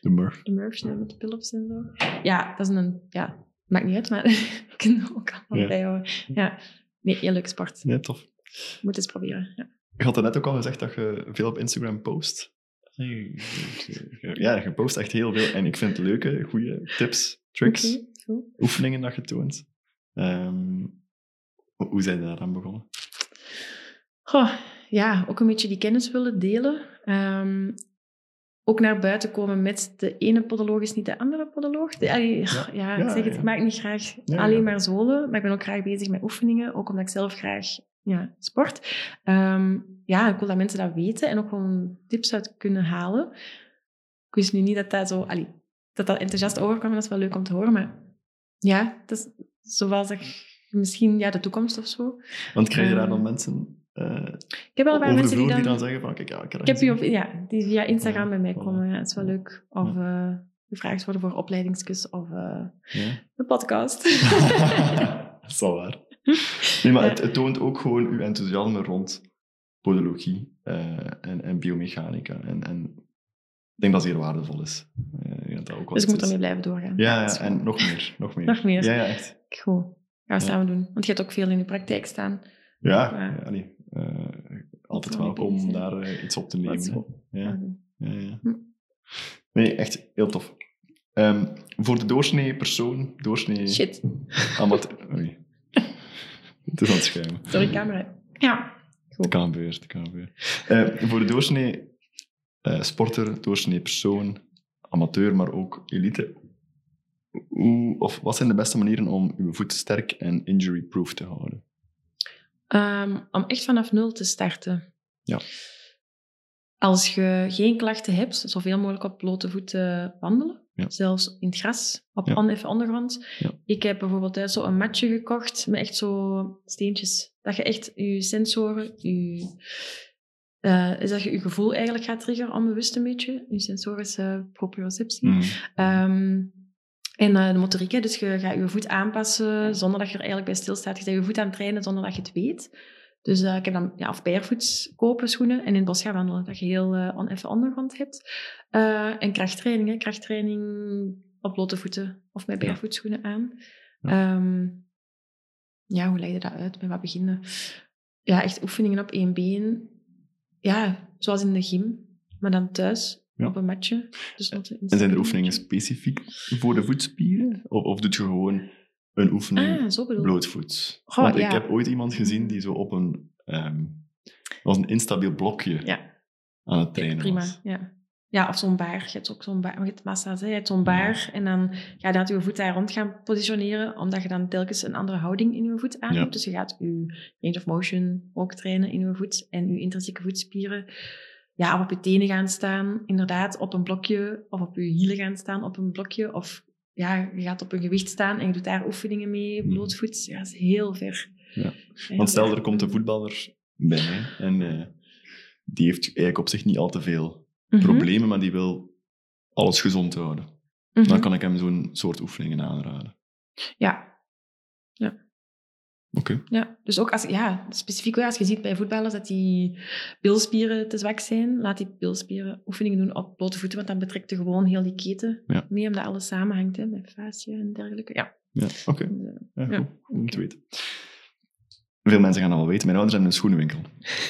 De Murph. de Murphs nu met de pull-ups en zo. Ja, dat is een... Ja, maakt niet uit, maar je kunt er ook allemaal Ja. bijhouden. Ja. Nee, heel leuk sport. Nee, tof. Moet eens proberen. Ja. Je had er net ook al gezegd dat je veel op Instagram post. Ja, je post echt heel veel. En ik vind het leuke, goede tips, tricks, oefeningen dat je toont. Ehm, hoe zijn je daaraan begonnen? Goh, ja, ook een beetje die kennis willen delen. Ehm, ook naar buiten komen met de ene podoloog is niet de andere podoloog. De, allee, ja, Ja, ik zeg het, ja. ik maak niet graag Ja, alleen ja. maar zolen, maar ik ben ook graag bezig met oefeningen, ook omdat ik zelf graag ja, sport. Ehm, ja, ik wil dat mensen dat weten en ook gewoon tips uit kunnen halen. Ik wist nu niet dat dat zo... Allee, dat dat enthousiast overkwam, dat is wel leuk om te horen, maar ja, dat is zoals ik misschien ja, de toekomst of zo. Want krijg je daar Ehm, dan mensen Ik eh heb wel een de mensen die die dan... zeggen van, kijk, ja, ik heb Ik je op, ja, die via Instagram Ja, bij mij komen. Ja, dat is wel Ja. leuk. Of eh, gevraagd worden voor opleidingskus of eh Ja. een podcast. dat is wel waar. Nee, maar het, het toont ook gewoon uw enthousiasme rond podologie eh, en, en biomechanica. En, en ik denk dat dat zeer waardevol is. Eh, dat ook dus ik moet ermee blijven doorgaan. Ja, ja, en nog meer. Nog meer. Nog meer. Ja, ja, echt. Goed. Gaan we Ja. samen doen. Want je hebt ook veel in de praktijk staan. Ja, Ja. eh, altijd welkom om daar iets op te nemen. Ja, ja, ja. Hm. Nee, echt heel tof. Ehm, voor de doorsnee persoon, doorsnee Shit. amateur... Oei. Het is aan het schuimen. Sorry, camera. Ja. Het kan gebeuren, het kan gebeuren. Eh, voor de doorsnee eh, sporter, doorsnee persoon, amateur, maar ook elite. Hoe, of wat zijn de beste manieren om uw voet sterk en injury-proof te houden? Ehm, om echt vanaf nul te starten. Ja. Als je geen klachten hebt, zoveel mogelijk op blote voeten wandelen. Ja. Zelfs in het gras, op Ja. oneffen ondergrond. Ja. Ik heb bijvoorbeeld thuis zo een matje gekocht met echt zo steentjes. Dat je echt je sensoren, je, eh, is dat je je gevoel eigenlijk gaat triggeren onbewust een beetje. Je sensorische proprioceptie. Mm. Ehm, en eh, de motoriek, dus je gaat je voet aanpassen zonder dat je er eigenlijk bij stilstaat. Je bent je voet aan het trainen zonder dat je het weet. Dus eh, ik heb dan ja, of barefoot kopen schoenen en in het bos gaan wandelen. Dat je heel eh oneffen ondergrond hebt. Eh, en krachttraining, hè. krachttraining op blote voeten of met barefoot schoenen aan. Ja. Ehm, ja, hoe dat uit? Met wat beginnen? Ja, echt oefeningen op één been. Ja, zoals in de gym, maar dan thuis Ja. op een matje. Dus En zijn er oefeningen specifiek voor de voetspieren? Of, of doet je gewoon een oefening Ah, blootvoets? Want ik heb ooit iemand gezien die zo op een... ehm was een instabiel blokje Ja, aan het trainen prima. was. Ja. ja, of zo'n baar. Je hebt ook zo'n baar. Je hebt massa's, hè. Je hebt zo'n baar. En dan ga je dat je voet daar rond gaan positioneren, omdat je dan telkens een andere houding in je voet aan Ja. hebt. Dus je gaat je range of motion ook trainen in je voet en je intrinsieke voetspieren. Ja, of op je tenen gaan staan, inderdaad, op een blokje, of op je hielen gaan staan op een blokje, of ja, je gaat op een gewicht staan en je doet daar oefeningen mee, Mhm. blootvoets. Ja, dat is heel ver. Ja. Want stel, er komt een voetballer bij mij en eh, die heeft eigenlijk op zich niet al te veel Mhm. problemen, maar die wil alles gezond houden. Mhm. Dan kan ik hem zo'n soort oefeningen aanraden. Ja, Oké. Ja, dus ook als, ja, specifiek als je ziet bij voetballers dat die bilspieren te zwak zijn, laat die bilspieren oefeningen doen op blote voeten, want dan betrekt je gewoon heel die keten Ja. mee, omdat alles samenhangt, hè, met fascia en dergelijke. Ja. Ja, oké. Eh, Ja, Ja. goed. Om te weten. Veel mensen gaan dat wel weten. Mijn ouders hebben een schoenenwinkel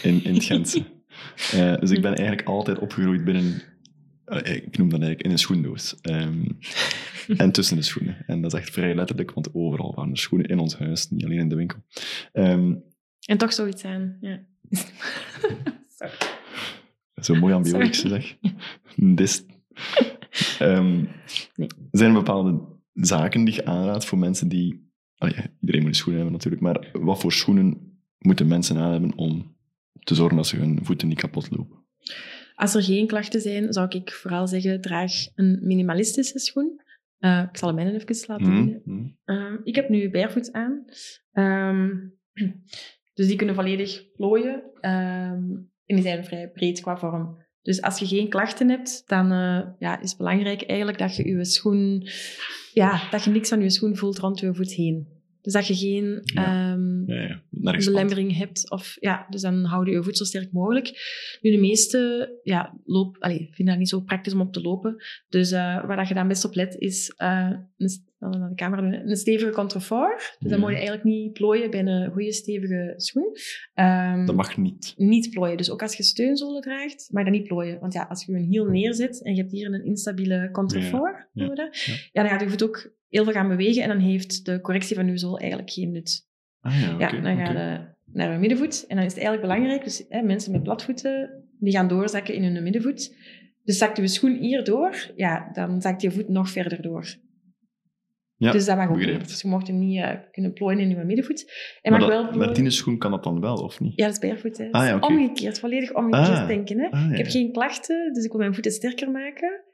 in, in het Gentse. Eh, dus ik ben eigenlijk altijd opgegroeid binnen... eh, ik noem dat eigenlijk in een schoendoos. Ehm, en tussen de schoenen. En dat is echt vrij letterlijk, want overal waren er schoenen in ons huis, niet alleen in de winkel. Ehm, En toch zoiets aan. Ja. Zo mooi ambiorisch, zeg. Dis. Ehm, Nee. Zijn er bepaalde zaken die je aanraadt voor mensen die... Iedereen moet een schoenen hebben natuurlijk, maar wat voor schoenen moeten mensen aan hebben om te zorgen dat ze hun voeten niet kapot lopen? Als er geen klachten zijn, zou ik vooral zeggen, draag een minimalistische schoen. Eh, ik zal hem mijne even laten Mhm, zien. mhm. Ehm, ik heb nu barefoot aan. Ehm, dus die kunnen volledig plooien. Ehm, en die zijn vrij breed qua vorm. Dus als je geen klachten hebt, dan eh, ja, is het belangrijk eigenlijk dat je je schoen... Ja, dat je niks aan je schoen voelt rond je voet heen. Dus dat je geen Ja. ehm, Ja, ja. Belemmering hebt. Of, ja, dus dan hou je je voet zo sterk mogelijk. Nu, de meeste ja, loop, allee, vinden dat niet zo praktisch om op te lopen. Dus eh, waar dat je dan best op let, is eh, een, naar de camera doen, een stevige contrefort. Dus dan moet je eigenlijk niet plooien bij een goede stevige schoen. Ehm, Dat mag niet. niet plooien. Dus ook als je steunzolen draagt, mag je dat niet plooien. Want ja, als je een hiel neerzet en je hebt hier een instabiele contrefort, ja. ja, dan gaat je voet ook heel veel gaan bewegen en dan heeft de correctie van je zool eigenlijk geen nut. Ah ja, dan oké. ga je naar je middenvoet. En dan is het eigenlijk belangrijk, dus hè, mensen met platvoeten, die gaan doorzakken in hun middenvoet. Dus zakt je schoen hier door, ja, dan zakt je voet nog verder door. Ja, dus dat mag ook begrepen. niet. Dus je mocht hem niet eh, kunnen plooien in je middenvoet. En maar mag dat, wel schoen kan dat dan wel, of niet? Ja, dat is barefoot. Hè. Ah, ja. Omgekeerd, volledig omgekeerd Ah. denken. Hè. Ah, ja. Ik heb geen klachten, dus ik wil mijn voeten sterker maken.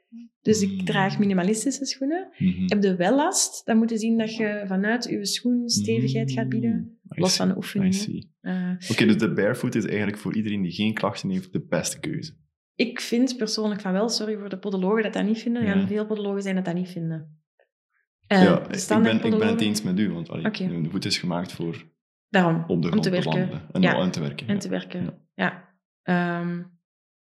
Dus ik Hmm. draag minimalistische schoenen. Mhm. Heb je wel last, dan moet je zien dat je vanuit je schoen stevigheid gaat bieden. Mm, I Los see, van de see. Eh, Oké, dus de barefoot is eigenlijk voor iedereen die geen klachten heeft de beste keuze. Ik vind persoonlijk van wel, sorry voor de podologen dat dat niet vinden. Er Ja. gaan veel podologen zijn dat dat niet vinden. Eh, ja, de ik ben, ik ben het eens met u, want allee, de voet is gemaakt voor Daarom, de om grond te te, werken. en, Ja. en te werken. En ja. te werken, Ja. ja.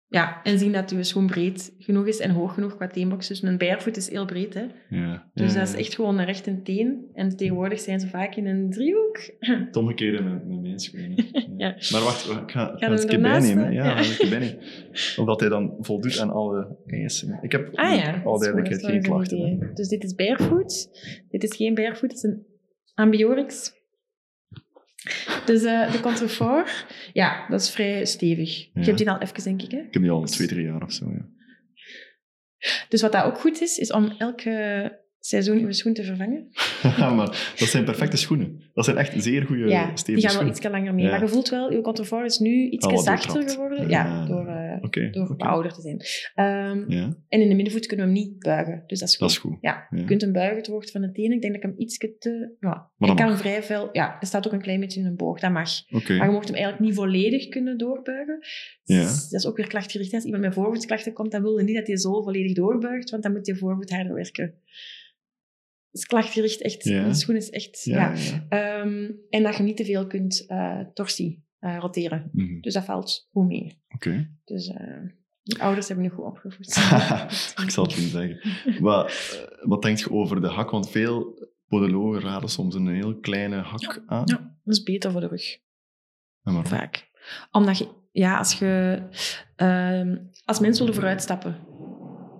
Ja, en zien dat je schoen breed genoeg is en hoog genoeg qua teenbox. Dus een barefoot is heel breed, hè. Ja. Dus Ja, dat is echt gewoon een rechte teen. En tegenwoordig zijn ze vaak in een driehoek. Het omgekeerde met, met mijn schoenen. Ja. Ja. Maar wacht, ik ga, ik ga het een keer bijnemen. Ja, Ja. een keer bijnemen. Omdat hij dan voldoet aan alle eisen. Ik heb Ah al duidelijkheid geen klachten. Dus dit is barefoot. Dit is geen barefoot, het is een ambiorix. Dus eh, de contrefort, ja, dat is vrij stevig. Ja. Je hebt die al even, denk ik. Hè? Ik heb die al twee, drie jaar of zo, ja. Dus wat dat ook goed is, is om elke seizoen uw schoen te vervangen. maar dat zijn perfecte schoenen. Dat zijn echt zeer goede, ja, die stevige gaan wel schoenen. iets langer mee. Ja. Maar je voelt wel, uw contrefort is nu iets wat zachter geworden. Ja. Ja, door, eh, Oké, door ouder te zijn. Ehm, Ja, En in de middenvoet kunnen we hem niet buigen. Dus dat is goed. dat is goed. Ja, Ja. je kunt hem buigen ter hoogte van de tenen. Ik denk dat ik hem iets te... Ja, Maar dat kan mag. vrij veel... Ja, er staat ook een klein beetje in een boog. Dat mag. Maar je mocht hem eigenlijk niet volledig kunnen doorbuigen. Ja. Dus Dat is ook weer klachtgericht. Als iemand met voorvoetsklachten komt, dan wil je niet dat hij zo volledig doorbuigt, want dan moet je voorvoet harder werken. Dus klachtgericht echt... Ja. De schoen is echt... Ja. Ehm, en dat je niet te veel kunt eh, torsie eh, roteren. Mhm. Dus dat valt goed mee. Oké. Dus eh, de ouders hebben nu goed opgevoed. ik zal het niet zeggen. Wat, eh, wat denk je over de hak? Want veel podologen raden soms een heel kleine hak aan. Ja, dat is beter voor de rug. Maar Vaak. Omdat je, ja, als je, ehm, als mensen willen vooruitstappen.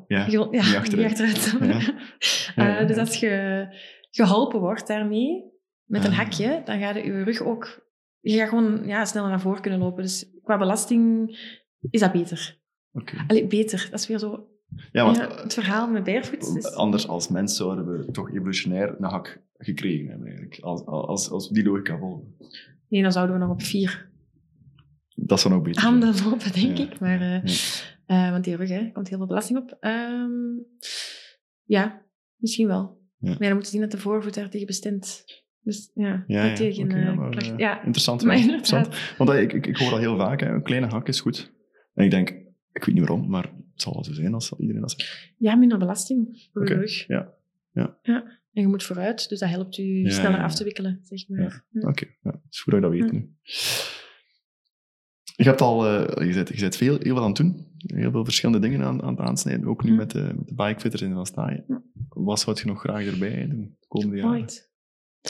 ja, ja, niet achteruit. achteruit. Ja. Dus als je geholpen wordt daarmee, met een hakje, dan gaat je rug ook... Je gaat gewoon ja, sneller naar voren kunnen lopen. Dus qua belasting is dat beter. Allee, beter. Dat is weer zo... Ja, want ja, het verhaal met barefoot. Dus, anders als mens zouden we toch evolutionair een hak gekregen hebben, eigenlijk. Als, als, als we die logica volgen. nee, dan zouden we nog op vier Dat zou nog beter handen lopen, denk Ja. ik. Maar, eh, Ja. eh, want die rug, hè, komt heel veel belasting op. Ehm, ja, misschien wel. Maar dan moet je zien dat de voorvoet daar tegen bestemd. Dus ja, Ja, ja, tegen eh, ja, maar, klacht- eh, ja, Interessant. maar ja, inderdaad. interessant. Want eh, ik, ik, ik hoor dat heel vaak, hè. een kleine hak is goed. En ik denk, ik weet niet waarom, maar het zal wel zo zijn als iedereen dat zegt. Ja, minder belasting voor rug. ja. Ja. En je moet vooruit, dus dat helpt je Ja, sneller ja, af ja. te wikkelen, zeg maar. Ja. Oké, ja, het is goed dat je dat weet nu. Je hebt al, eh, je bent, je bent veel, heel veel aan het doen. Heel veel verschillende dingen aan, aan het aansnijden. Ook nu met de, met de bikefitters in Van Staaien. Wat zou je nog graag erbij doen de komende jaren?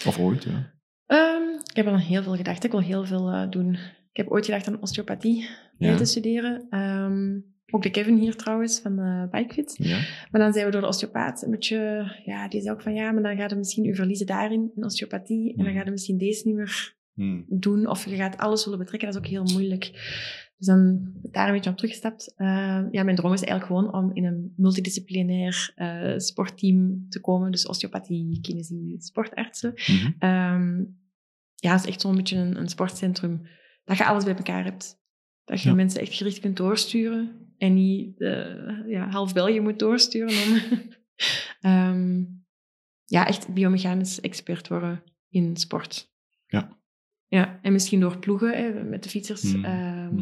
Of ooit, ja. Ehm, ik heb al heel veel gedacht. Ik wil heel veel eh, doen. Ik heb ooit gedacht aan osteopathie Ja. te studeren. Ehm, ook de Kevin hier trouwens, van de Bikefit. ja. Maar dan zijn we door de osteopaat een beetje... Ja, die zei ook van ja, maar dan gaat je misschien je verliezen daarin, in osteopathie. En dan Mhm. gaat je misschien deze niet meer Hm. doen. Of je gaat alles willen betrekken. Dat is ook heel moeilijk. Dus dan ben ik daar een beetje op teruggestapt. Eh, ja, mijn droom is eigenlijk gewoon om in een multidisciplinair eh, sportteam te komen. Dus osteopathie, kinesie, sportartsen. Mhm. Ehm, ja, het is echt zo'n beetje een, een sportcentrum. Dat je alles bij elkaar hebt. Dat je Ja. mensen echt gericht kunt doorsturen. En niet eh, ja, half België moet doorsturen. Om, Ehm, ja, echt biomechanisch expert worden in sport. Ja. Ja, en misschien door ploegen, hè, met de fietsers, Mhm. ehm,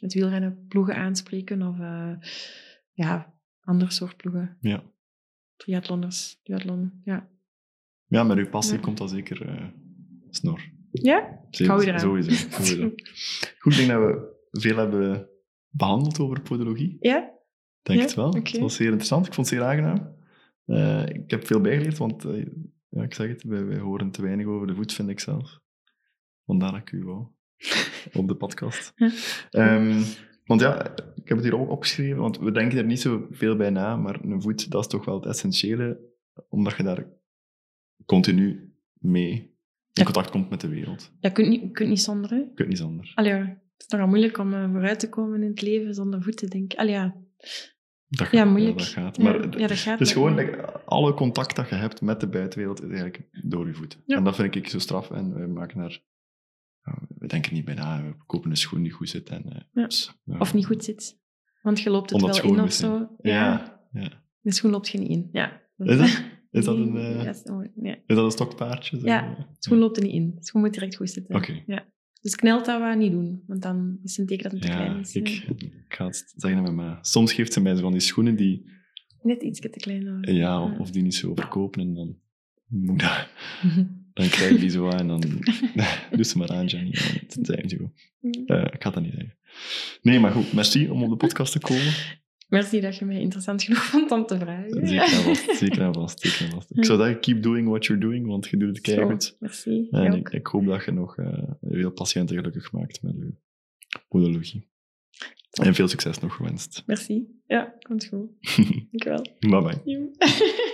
met wielrennen ploegen aanspreken. Of eh, ja, ander soort ploegen. Ja. Triathlonners, duathlon, ja. ja, met uw passie Ja. komt dat zeker eh, snor. Ja? Zeker, Hou je eraan. Sowieso, sowieso. Goed, ik denk dat we veel hebben behandeld over podologie. Ja? Denk Ja, het wel. oké. Het was zeer interessant. Ik vond het zeer aangenaam. Eh, ik heb veel bijgeleerd, want eh, ja, ik zeg het, wij, wij horen te weinig over de voet, vind ik zelf. Vandaar dat ik u wou op de podcast. Ja. Ehm, want ja, ik heb het hier ook opgeschreven, want we denken er niet zo veel bij na, maar een voet, dat is toch wel het essentiële, omdat je daar continu mee in Ja. contact komt met de wereld. Ja, je kunt niet, je kunt niet zonder, hè? Je kunt niet zonder. Allee, ja, het is nogal moeilijk om eh, vooruit te komen in het leven zonder voeten, denk ik. Allee, ja. Dat Ja, gaat, moeilijk. dat gaat. Ja, Maar ja, dat gaat. Het is gewoon, like, alle contact dat je hebt met de buitenwereld is eigenlijk door je voeten. Ja. En dat vind ik zo straf. En we maken daar... we denken niet bij na. We kopen een schoen die goed zit. En, eh, Ja. dus. Of niet goed zit. Want je loopt het wel in of zo. Ja, ja. De schoen loopt je niet in. Ja. Is dat, is dat een, eh, ja, is- oh, dat een stokpaardje? zo? Ja, De schoen loopt er niet in. De schoen moet direct goed zitten. Oké. Ja. Dus knelt dat wat niet doen. Want dan is het een teken dat het te Ja, klein is. ik, Ja. ik ga het zeggen aan mijn. Soms geeft ze mij zo van die schoenen die... Net iets te klein. houden. Ja, of, of die niet zo verkopen. En dan moet dat... Dan krijg je die zo aan en dan doe ze maar aan, Jenny. En dan zijn ze goed. Ik ga dat niet zeggen. Nee, maar goed, merci om op de podcast te komen. Merci dat je mij interessant genoeg vond om te vragen. Zeker en vast, zeker en vast, zeker en vast. Ik zou zeggen, keep doing what you're doing, want je doet het keihard. Merci. En ik, hoop dat je nog eh, veel patiënten gelukkig maakt met je podologie. En veel succes nog gewenst. Merci. Ja, komt goed. Dankjewel. bye bye.